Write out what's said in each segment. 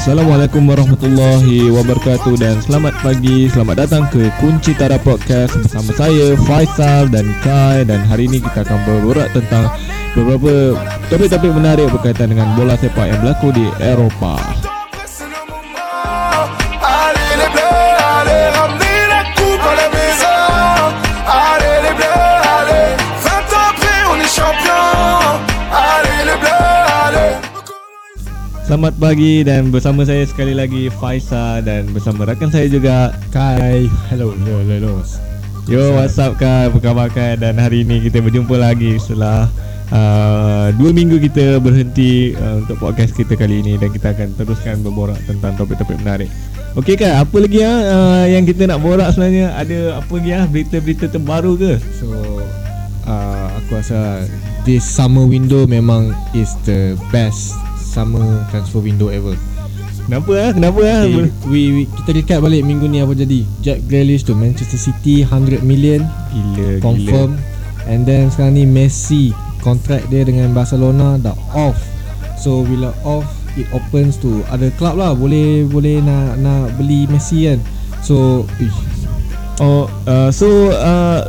Assalamualaikum warahmatullahi wabarakatuh dan selamat pagi, selamat datang ke Kunci Tara Podcast bersama saya Faisal dan Kai dan hari ini kita akan berborak tentang beberapa topik-topik menarik berkaitan dengan bola sepak yang berlaku di Eropah. Selamat pagi dan bersama saya sekali lagi Faisal dan bersama rakan saya juga Kai. Hello Hello Hello. Yo what's up Kai? Apa khabar Kai? Dan hari ini kita berjumpa lagi Setelah uh, Dua minggu kita berhenti uh, Untuk podcast kita kali ini Dan kita akan teruskan berborak Tentang topik-topik menarik. Okey Kai Apa lagi ya uh, Yang kita nak borak sebenarnya? Ada apa lagi ya Berita-berita terbaru ke? So uh, Aku rasa This summer window memang Is the best Summer transfer window ever. Kenapa ah? Kenapa ah? okay, we, we, Kita recap balik minggu ni apa jadi? Jack Grealish to Manchester City 100 million. Gila Confirm. Gila. And then sekarang ni Messi Kontrak dia dengan Barcelona Dah off. So bila off It opens to Other club lah. Boleh Boleh nak Nak beli Messi kan? So ish, Oh, uh, so uh,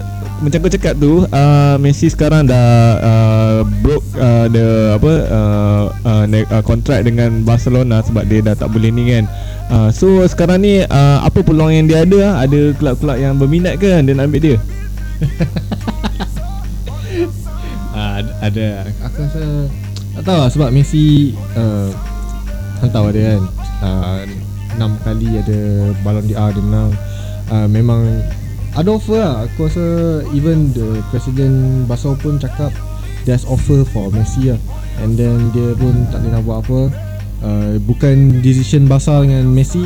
macam kau cakap tu, uh, Messi sekarang dah uh, broke uh, the apa uh, uh, uh, kontrak dengan Barcelona sebab dia dah tak boleh ni kan. Uh, so sekarang ni uh, apa peluang yang dia ada? Ada kelab-kelab yang berminat ke dia nak ambil dia? uh, ada Aku rasa Tak tahu lah sebab Messi uh, tahu dia kan uh, 6 kali ada Ballon d'Or dia menang uh, Memang Ada offer lah Aku rasa Even the President Barca pun cakap There's offer for Messi lah And then dia pun tak boleh nak buat apa uh, Bukan decision Barca dengan Messi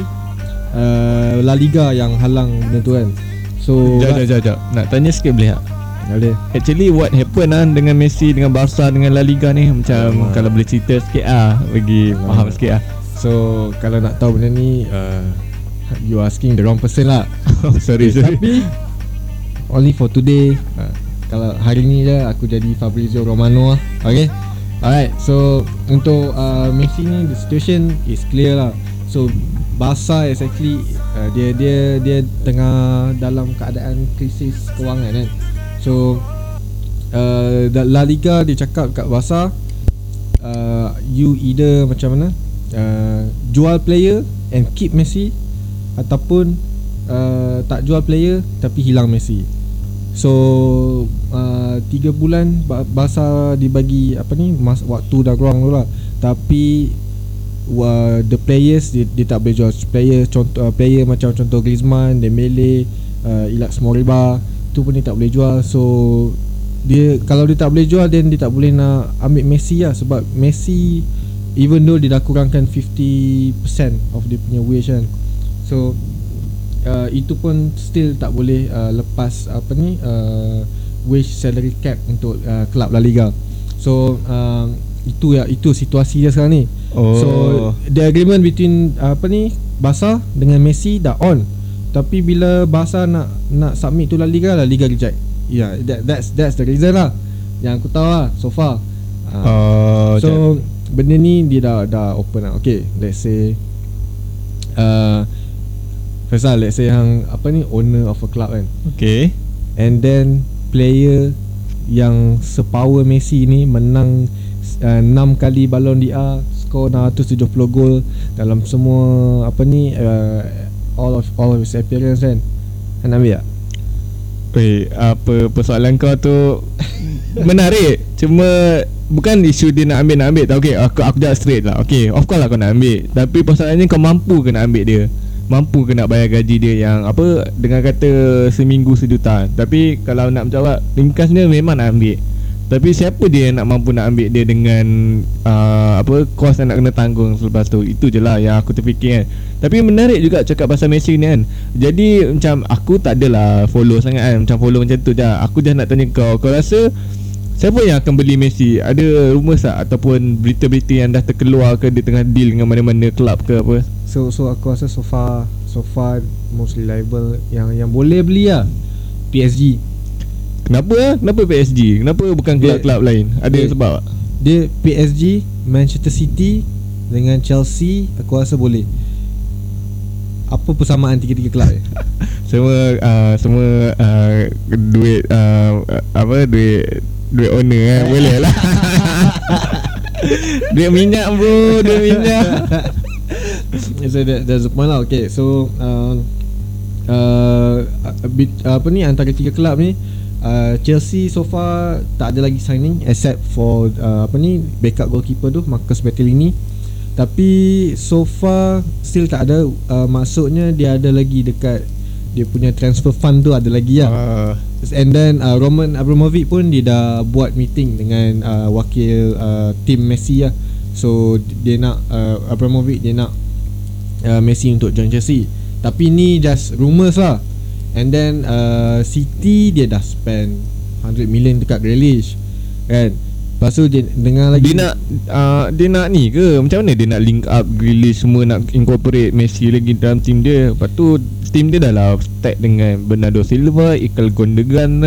uh, La Liga yang halang benda tu kan So Jap, jap, jap. Nak tanya sikit boleh tak? Boleh Actually what happened lah dengan Messi dengan Barca dengan La Liga ni Macam Alamak. kalau boleh cerita sikit ah bagi Alamak. faham sikit ah. So kalau nak tahu benda ni uh, You asking the wrong person lah. Sorry, sorry. Tapi Only for today. Uh, Kalau hari ni je Aku jadi Fabrizio Romano lah. Okay? Alright So Untuk uh, Messi ni The situation is clear lah. So Barca is actually uh, Dia dia dia tengah Dalam keadaan Krisis kewangan kan? So uh, La Liga dia cakap kat Barca uh, You either macam mana uh, Jual player And keep Messi Ataupun uh, Tak jual player Tapi hilang Messi. So uh, Tiga bulan Ba- Barca dibagi Apa ni mas, Waktu dah kurang tu lah Tapi uh, The players dia, dia tak boleh jual Player contoh uh, Player macam contoh Griezmann Dembele uh, Ilax Moriba Tu pun dia tak boleh jual. So dia kalau dia tak boleh jual then dia tak boleh nak ambil Messi lah. Sebab Messi even though dia dah kurangkan 50% of dia punya wage kan so uh, itu pun still tak boleh uh, lepas apa ni uh, wage salary cap untuk uh, kelab La Liga so uh, itu ya itu situasi dia sekarang ni Oh. so the agreement between uh, apa ni Barca dengan Messi dah on tapi bila Barca nak nak submit tu La Liga La Liga reject Yeah, that that's that's the reason lah. Yang aku tahu lah so far. Uh, Oh, so benda ni dia dah dah open lah. Okay, let's say uh, Faisal, let's say yang apa ni owner of a club kan. okay. And then player yang sepower Messi ni menang uh, 6 kali Ballon d'Or, skor 670 gol dalam semua apa ni uh, all of all of his appearance kan. Kan ambil tak? Weh, apa persoalan kau tu menarik. Cuma bukan isu dia nak ambil nak ambil tak okey aku aku jawab straight lah. Okey, of course lah kau nak ambil. Tapi persoalannya kau mampu ke nak ambil dia? Mampu ke nak bayar gaji dia yang apa dengan kata seminggu sejuta. Tapi kalau nak menjawab ringkasnya memang nak ambil. Tapi siapa dia yang nak mampu nak ambil dia dengan uh, apa kos yang nak kena tanggung selepas tu. Itu je lah yang aku terfikir kan. Tapi menarik juga cakap pasal Messi ni kan. Jadi macam aku tak adalah follow sangat kan. Macam follow macam tu je. Aku just nak tanya kau. Kau rasa siapa yang akan beli Messi? Ada rumours tak ataupun berita-berita yang dah terkeluar ke dia tengah deal dengan mana-mana club ke apa? So so aku rasa so far so far most reliable yang yang boleh beli lah PSG. Kenapa ah? Kenapa PSG? Kenapa bukan kelab-kelab lain? Ada dia- sebab tak? Dia PSG, Manchester City dengan Chelsea aku rasa boleh. Apa persamaan tiga-tiga kelab ni? Semua uh, semua uh, duit uh, apa duit duit owner eh boleh lah. duit minyak bro, duit minyak. so that, that's the point lah Okay so uh, uh, a bit, Apa ni Antara tiga kelab ni uh, Chelsea so far Tak ada lagi signing Except for uh, Apa ni Backup goalkeeper tu Marcus Bertolini Tapi So far Still tak ada uh, Maksudnya Dia ada lagi dekat Dia punya transfer fund tu Ada lagi lah. Uh, And then uh, Roman Abramovich pun Dia dah buat meeting Dengan uh, Wakil uh, Tim Messi lah. So Dia nak uh, Abramovich dia nak uh, Messi untuk join Chelsea. Tapi ni just rumours lah. And then uh, City Dia dah spend 100 million dekat Grealish Kan Lepas tu dia dengar lagi. Dia nak uh, dia nak ni ke? Macam mana dia nak link up Grealish semua nak incorporate Messi lagi dalam team dia. Lepas tu team dia dah lah stack dengan Bernardo Silva, Ikel Gundogan,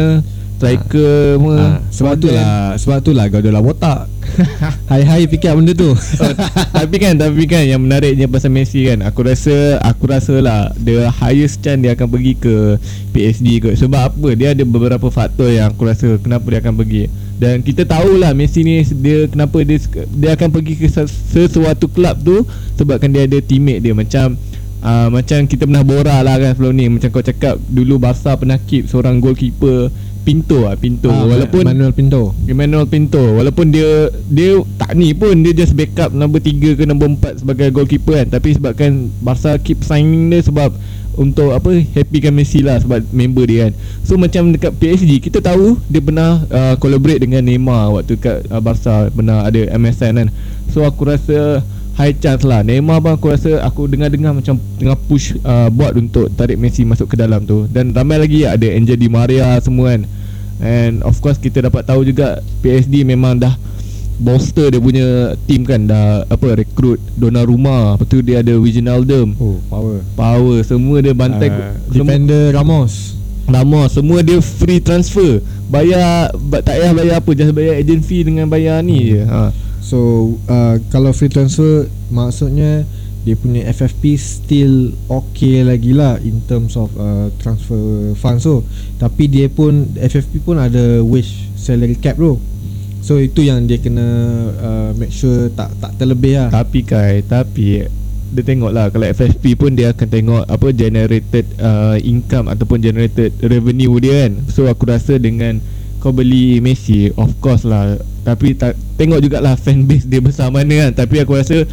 striker semua. ha, Sebab tu lah Sebab tu lah Guardiola botak. Hai-hai fikir benda tu. Oh, tapi kan tapi kan yang menariknya pasal Messi kan aku rasa aku rasa lah the highest chance dia akan pergi ke PSG kot. Sebab apa? Dia ada beberapa faktor yang aku rasa kenapa dia akan pergi. Dan kita tahulah Messi ni dia kenapa dia dia akan pergi ke ses- sesuatu kelab tu sebabkan dia ada teammate dia. Macam uh, macam kita pernah borak lah kan sebelum ni. Macam kau cakap dulu Barca pernah keep seorang goalkeeper Pinto ah Pinto. Ah, walaupun Manuel Pinto. Emmanuel Pinto. Walaupun dia Dia tak ni pun Dia just backup Nombor 3 ke nombor 4 Sebagai goalkeeper kan. Tapi sebabkan Barca keep signing dia Sebab Untuk apa Happykan Messi lah Sebab member dia kan. So macam dekat PSG Kita tahu Dia pernah uh, Collaborate dengan Neymar Waktu kat uh, Barca Pernah ada MSN kan. So aku rasa High chance lah. Neymar pun aku rasa Aku dengar-dengar macam Tengah push uh, Buat untuk Tarik Messi masuk ke dalam tu. Dan ramai lagi Ada Angel Di Maria semua kan And of course kita dapat tahu juga PSD memang dah bolster dia punya team kan. Dah apa rekrut Donnarumma lepas tu dia ada Wijnaldum. Oh power. Power semua dia bantai uh, Defender Ramos. Lama semua dia free transfer. Bayar ba- tak payah bayar apa just bayar agent fee dengan bayar ni je. Ha. So uh, Kalau free transfer Maksudnya Dia punya FFP Still okay lagi lah In terms of uh, Transfer funds so Tapi dia pun FFP pun ada Wage salary cap bro. So itu yang dia kena uh, Make sure Tak tak terlebih lah. Tapi kai tapi dia tengok lah kalau FFP pun dia akan tengok apa generated uh, income ataupun generated revenue dia kan. So aku rasa dengan kau beli Messi of course lah. Tapi tak tengok jugalah fan base dia besar mana kan. Tapi aku rasa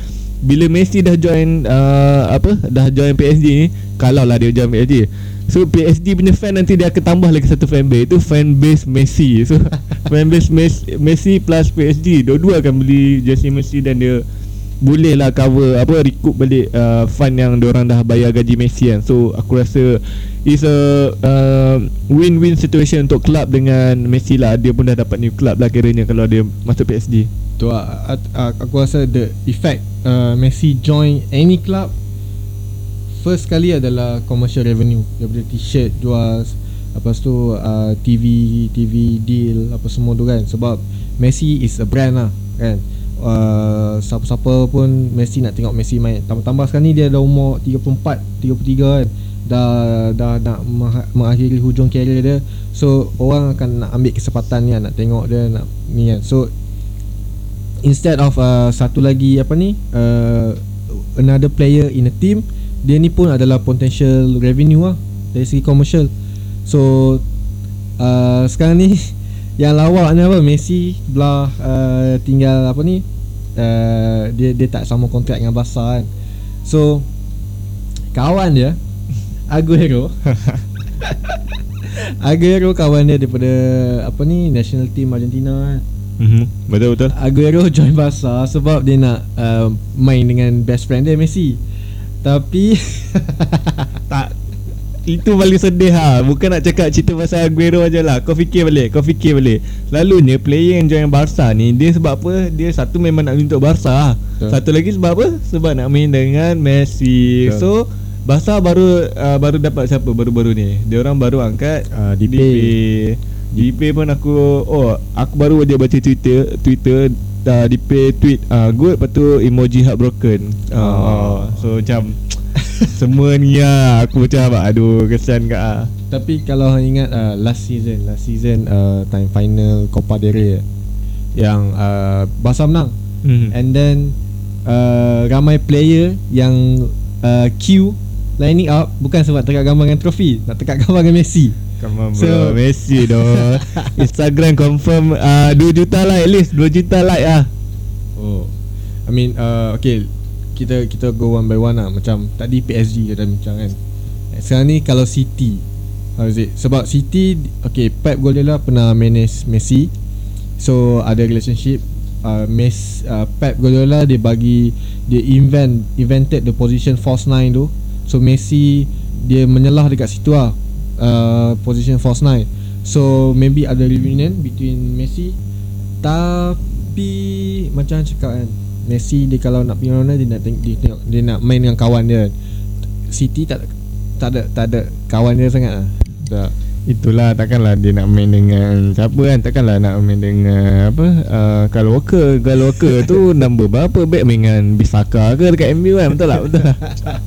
bila Messi dah join uh, apa dah join PSG ni kalau lah dia join PSG so PSG punya fan nanti dia akan tambah lagi satu fan base itu fan base Messi. So fan base Messi, Messi plus PSG dua-dua akan beli jersey Messi dan dia boleh lah cover apa recoup balik uh, fund yang orang dah bayar gaji Messi kan. So aku rasa is a uh, win-win situation untuk club dengan Messi lah. Dia pun dah dapat new club lah kiranya kalau dia masuk PSG Tu uh, Aku rasa the effect uh, Messi join any club First kali adalah Commercial revenue. Daripada t-shirt jual Lepas tu uh, TV TV deal Apa semua tu kan. Sebab Messi is a brand lah Kan uh, Siapa-siapa pun Messi nak tengok Messi main. Tambah-tambah sekarang ni Dia dah umur 34 33 kan. Dah dah nak mengakhiri hujung karier dia. So orang akan nak ambil kesempatan ni Nak tengok dia nak Ni kan. So instead of uh, satu lagi apa ni uh, another player in a team dia ni pun adalah potential revenue lah dari segi commercial. So uh, sekarang ni yang lawak ni apa? Messi belah uh, tinggal apa ni uh, dia dia tak sama kontrak dengan Barca kan so kawan dia Aguero Aguero kawan dia daripada apa ni national team Argentina kan mm-hmm. betul betul Aguero join Barca sebab dia nak uh, main dengan best friend dia Messi. Tapi tak itu paling sedih ha Bukan nak cakap cerita pasal Aguero aja lah. Kau fikir balik Kau fikir balik. Selalunya player yang join Barca ni Dia sebab apa? Dia satu memang nak untuk Barca Betul. Satu lagi sebab apa? Sebab nak main dengan Messi. Betul. So Barca baru uh, baru dapat siapa baru-baru ni? Dia orang baru angkat uh, DP DP pun aku Oh aku baru aja baca Twitter Twitter uh, Dipe tweet uh, Good Lepas tu emoji heartbroken. Uh, Oh. So macam Semua ni lah Aku macam Aduh kesian kat ah. Tapi kalau ingat uh, last season, last season uh, time final Copa del Rey yang uh, Barca menang hmm. and then uh, ramai player yang uh, queue lining up bukan sebab tekat gambar dengan trofi, nak tekat gambar dengan Messi. Come on bro So- Messi doh Instagram confirm uh, 2 juta like At least 2 juta like ah. Oh. I mean uh, okay kita kita go one by one lah. Macam tadi PSG kita dah bincang kan. Sekarang ni kalau City How is it? Sebab City Okay Pep Guardiola pernah manage Messi. So ada relationship. Uh, Mes, uh, Pep Guardiola dia bagi Dia invent Invented the position false nine tu. So Messi Dia menyelah dekat situ lah. Uh, Position false nine. So maybe ada reunion Between Messi Tapi Macam cakap kan Messi dia kalau nak pergi mana dia nak teng- dia, tengok, dia nak main dengan kawan dia City tak tak ada tak ada kawan dia sangat lah. Tak. Itulah takkanlah dia nak main dengan siapa kan Takkanlah nak main dengan apa uh, Kyle Walker Kyle Walker tu number berapa back main dengan Bisaka ke dekat MU kan Betul tak? Betul tak?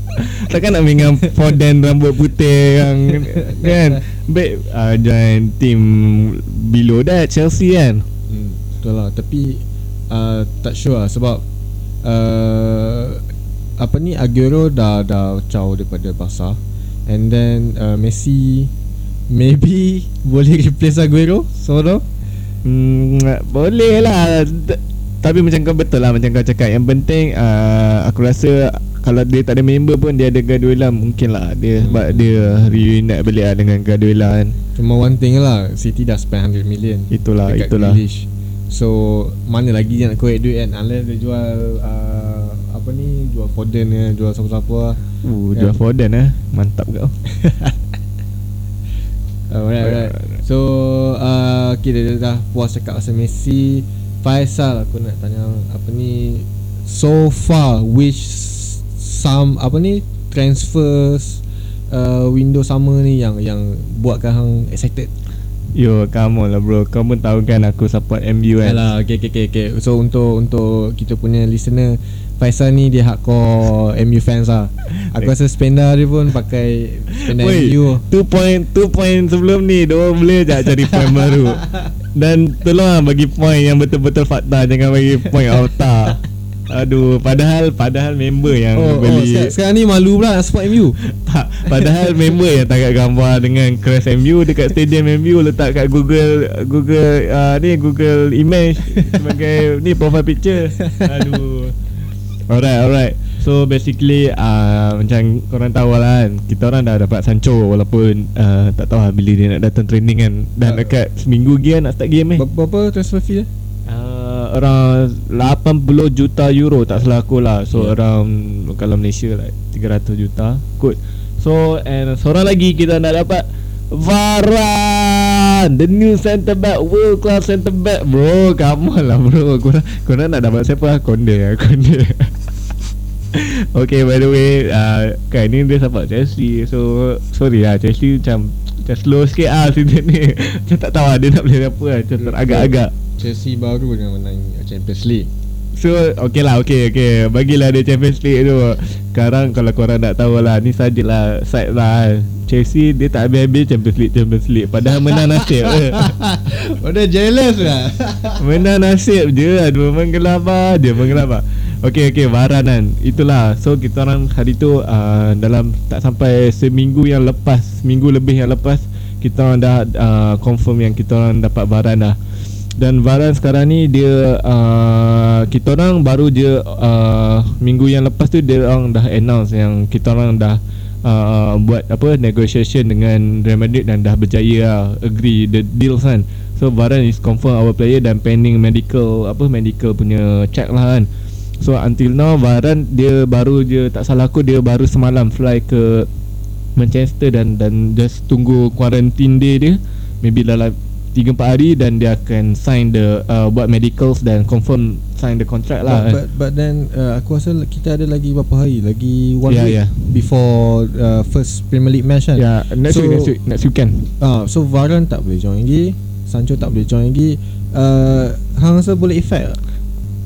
Takkan nak main dengan Foden rambut putih yang kan Back uh, join team below that Chelsea kan Hmm, betul lah tapi uh, tak sure lah sebab uh, apa ni Aguero dah dah caw daripada Barca. And then uh, Messi maybe boleh replace Aguero sort of Hmm, boleh lah. Tapi macam kau betul lah Macam kau cakap. Yang penting uh, Aku rasa Kalau dia tak ada member pun Dia ada Guardiola Mungkin lah. Dia sebab dia Reunite balik lah Dengan Guardiola kan. Cuma one thing lah City dah spend 100 million Itulah Itulah. Grealish. So mana lagi dia nak korek duit kan? Unless dia jual uh, apa ni? Jual Foden ke jual siapa-siapa lah. Uh, Kan? jual Foden eh Mantap kau. Alright, alright. So uh, kita dah, dah puas cakap pasal Messi. Faisal aku nak tanya apa ni? So far which some apa ni? Transfers uh, window summer ni yang yang buatkan hang excited Yo come on lah bro. Kau pun tahu kan Aku support MU kan? Yalah okay, okay, okay, okay. So untuk untuk kita punya listener Faisal ni dia hardcore MU fans lah. Aku rasa spender dia pun pakai spender Woi, MU two point two point sebelum ni Dia boleh je cari point baru. Dan tolong lah bagi point yang betul-betul fakta. Jangan bagi point auta Aduh, padahal padahal member yang Oh, oh beli sekarang, sekarang ni malu pula nak support MU tak, padahal member yang takat gambar dengan crash MU dekat stadium MU letak kat Google Google uh, ni Google image sebagai ni profile picture. Aduh. Alright, alright. So basically uh, macam korang tahu lah kan Kita orang dah dapat Sancho walaupun uh, tak tahu lah bila dia nak datang training kan Dan Uh, dekat seminggu lagi kan nak start game eh Ber- Berapa transfer fee dia? Around 80 juta euro tak salah aku lah. So Yeah. around kalau Malaysia like 300 juta Good So and seorang lagi kita nak dapat Varane The new centre back World class centre back. Bro come on lah bro. Korang, korang nak dapat siapa? Konde lah Konde. Okay by the way uh, Kan ni dia support Chelsea. So sorry lah Chelsea macam Macam slow sikit lah season ni. Macam tak tahu lah Dia nak play apa lah. Macam teragak-agak. Chelsea baru dengan menang Champions League. So okay lah okay okay. Bagilah dia Champions League tu. Sekarang kalau korang nak tahu lah Ni sajalah Side lah. Chelsea dia tak habis-habis Champions League Champions League. Padahal menang nasib. Oh dah jealous lah. Menang nasib je. Aduh menggelabah Dia menggelabah Okay okay Varan kan Itulah So kita orang hari tu uh, Dalam tak sampai Seminggu yang lepas Seminggu lebih yang lepas Kita orang dah uh, Confirm yang kita orang dapat Varan dah dan Varan sekarang ni dia uh, kita orang baru je uh, minggu yang lepas tu dia orang dah announce yang kita orang dah uh, buat apa negotiation dengan Real Madrid dan dah berjaya lah, agree the deals kan. So Varan is confirm our player dan pending medical apa medical punya check lah kan. So until now Varan dia baru je tak salah aku dia baru semalam fly ke Manchester dan dan just tunggu quarantine day dia maybe dalam 3 4 hari dan dia akan sign the uh, buat medicals dan confirm sign the contract lah. but, but, but then uh, Aku rasa kita ada lagi berapa hari Lagi one Yeah, week yeah. Before uh, First Premier League match kan yeah, next So- week next week next weekend. Ah, So Varane tak boleh join lagi Sancho tak boleh join lagi uh, Hang rasa boleh effect?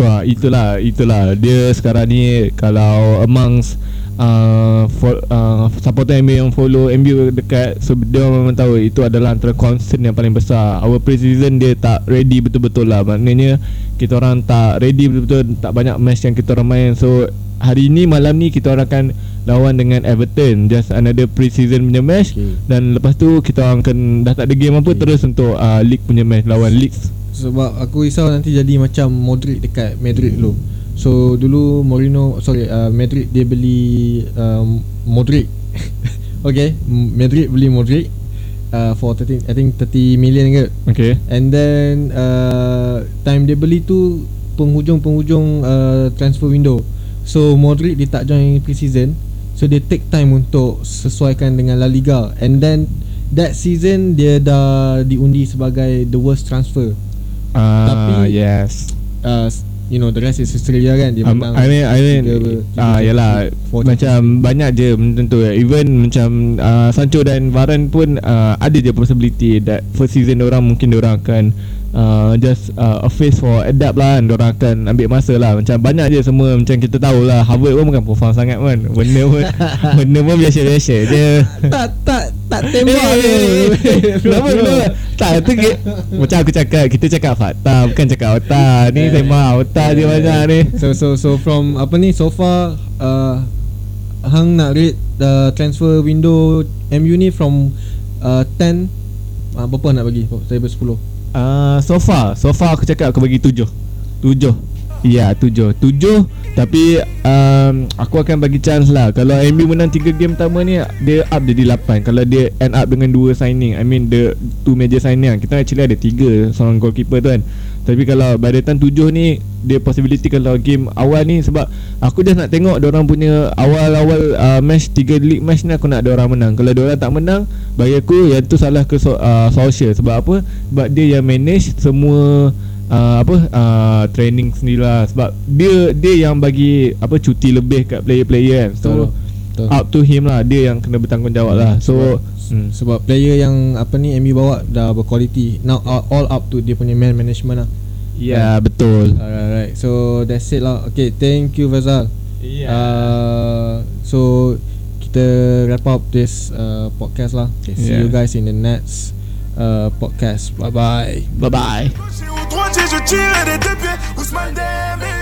Wah itulah itulah. Dia sekarang ni kalau amongst uh, for, uh, supporter MU yang follow MU dekat so dia memang tahu itu adalah antara concern yang paling besar. Our pre-season dia tak ready betul-betul lah. Maknanya kita orang tak ready betul-betul tak banyak match yang kita orang main. So hari ni malam ni kita orang akan lawan dengan Everton. Just another pre-season punya match. Okay. dan lepas tu kita orang akan dah tak ada game apa Okay. terus untuk uh, league punya match lawan Leeds Sebab aku risau nanti jadi macam Modric dekat Madrid dulu. So dulu Mourinho Sorry uh, Madrid dia beli um, Modric. Okay Madrid beli Modric uh, For 13, I think 30 million ke. Okay. And then uh, Time dia beli tu Penghujung-penghujung uh, Transfer window. So Modric dia tak join pre-season. So dia take time untuk Sesuaikan dengan La Liga. And then That season Dia dah diundi sebagai The worst transfer uh, Tapi- yes uh, You know the rest is history lah kan Dia Um, menang I mean, I mean, ah, ber- yalah, macam banyak je macam tu. Even macam uh, Sancho dan Varane pun uh, ada je possibility that first season orang mungkin orang akan uh, just uh, a phase for adapt lah kan. Orang akan ambil masa lah. Macam banyak je semua macam kita tahu lah. Harvard pun bukan perform sangat kan. Benda pun benda pun biasa-biasa je. Tak tak tak tembak Eh, je Kenapa kenapa? Tak tu ke, Macam aku cakap Kita cakap fakta Bukan cakap otak. Ni sembang otak je banyak ni. So so so from apa ni so far uh, Hang nak rate the transfer window MU ni from uh, 10 uh, Berapa nak bagi? Saya ber 10 Uh, so far So far aku cakap aku bagi tujuh. Tujuh Ya tujuh. Tujuh Tapi um, Aku akan bagi chance lah. Kalau MU menang 3 game pertama ni Dia up jadi 8 Kalau dia end up dengan 2 signing I mean the Two major signing Kita actually ada 3 Seorang goalkeeper tu kan. Tapi kalau by the time 7 ni Dia possibility kalau game awal ni Sebab Aku just nak tengok orang punya Awal-awal uh, match 3 league match ni Aku nak orang menang. Kalau orang tak menang Bagi aku Yang tu salah ke uh, Solskjaer Sebab apa? Sebab dia yang manage Semua uh, apa uh, training sendiri lah sebab dia dia yang bagi apa cuti lebih kat player-player kan so Betul. Betul. up to him lah dia yang kena bertanggungjawab lah so hmm. Sebab player yang apa ni MU bawa dah berkualiti Now all, all up to dia punya man management lah ya betul Alright, alright. So that's it lah. Okay, thank you Fazal. yeah. Uh, so kita wrap up this uh, podcast lah. Okay, see Yeah. you guys in the next uh, podcast. Bye bye. bye bye Gentil, je tirerai des pieds. Ousmane Dembélé.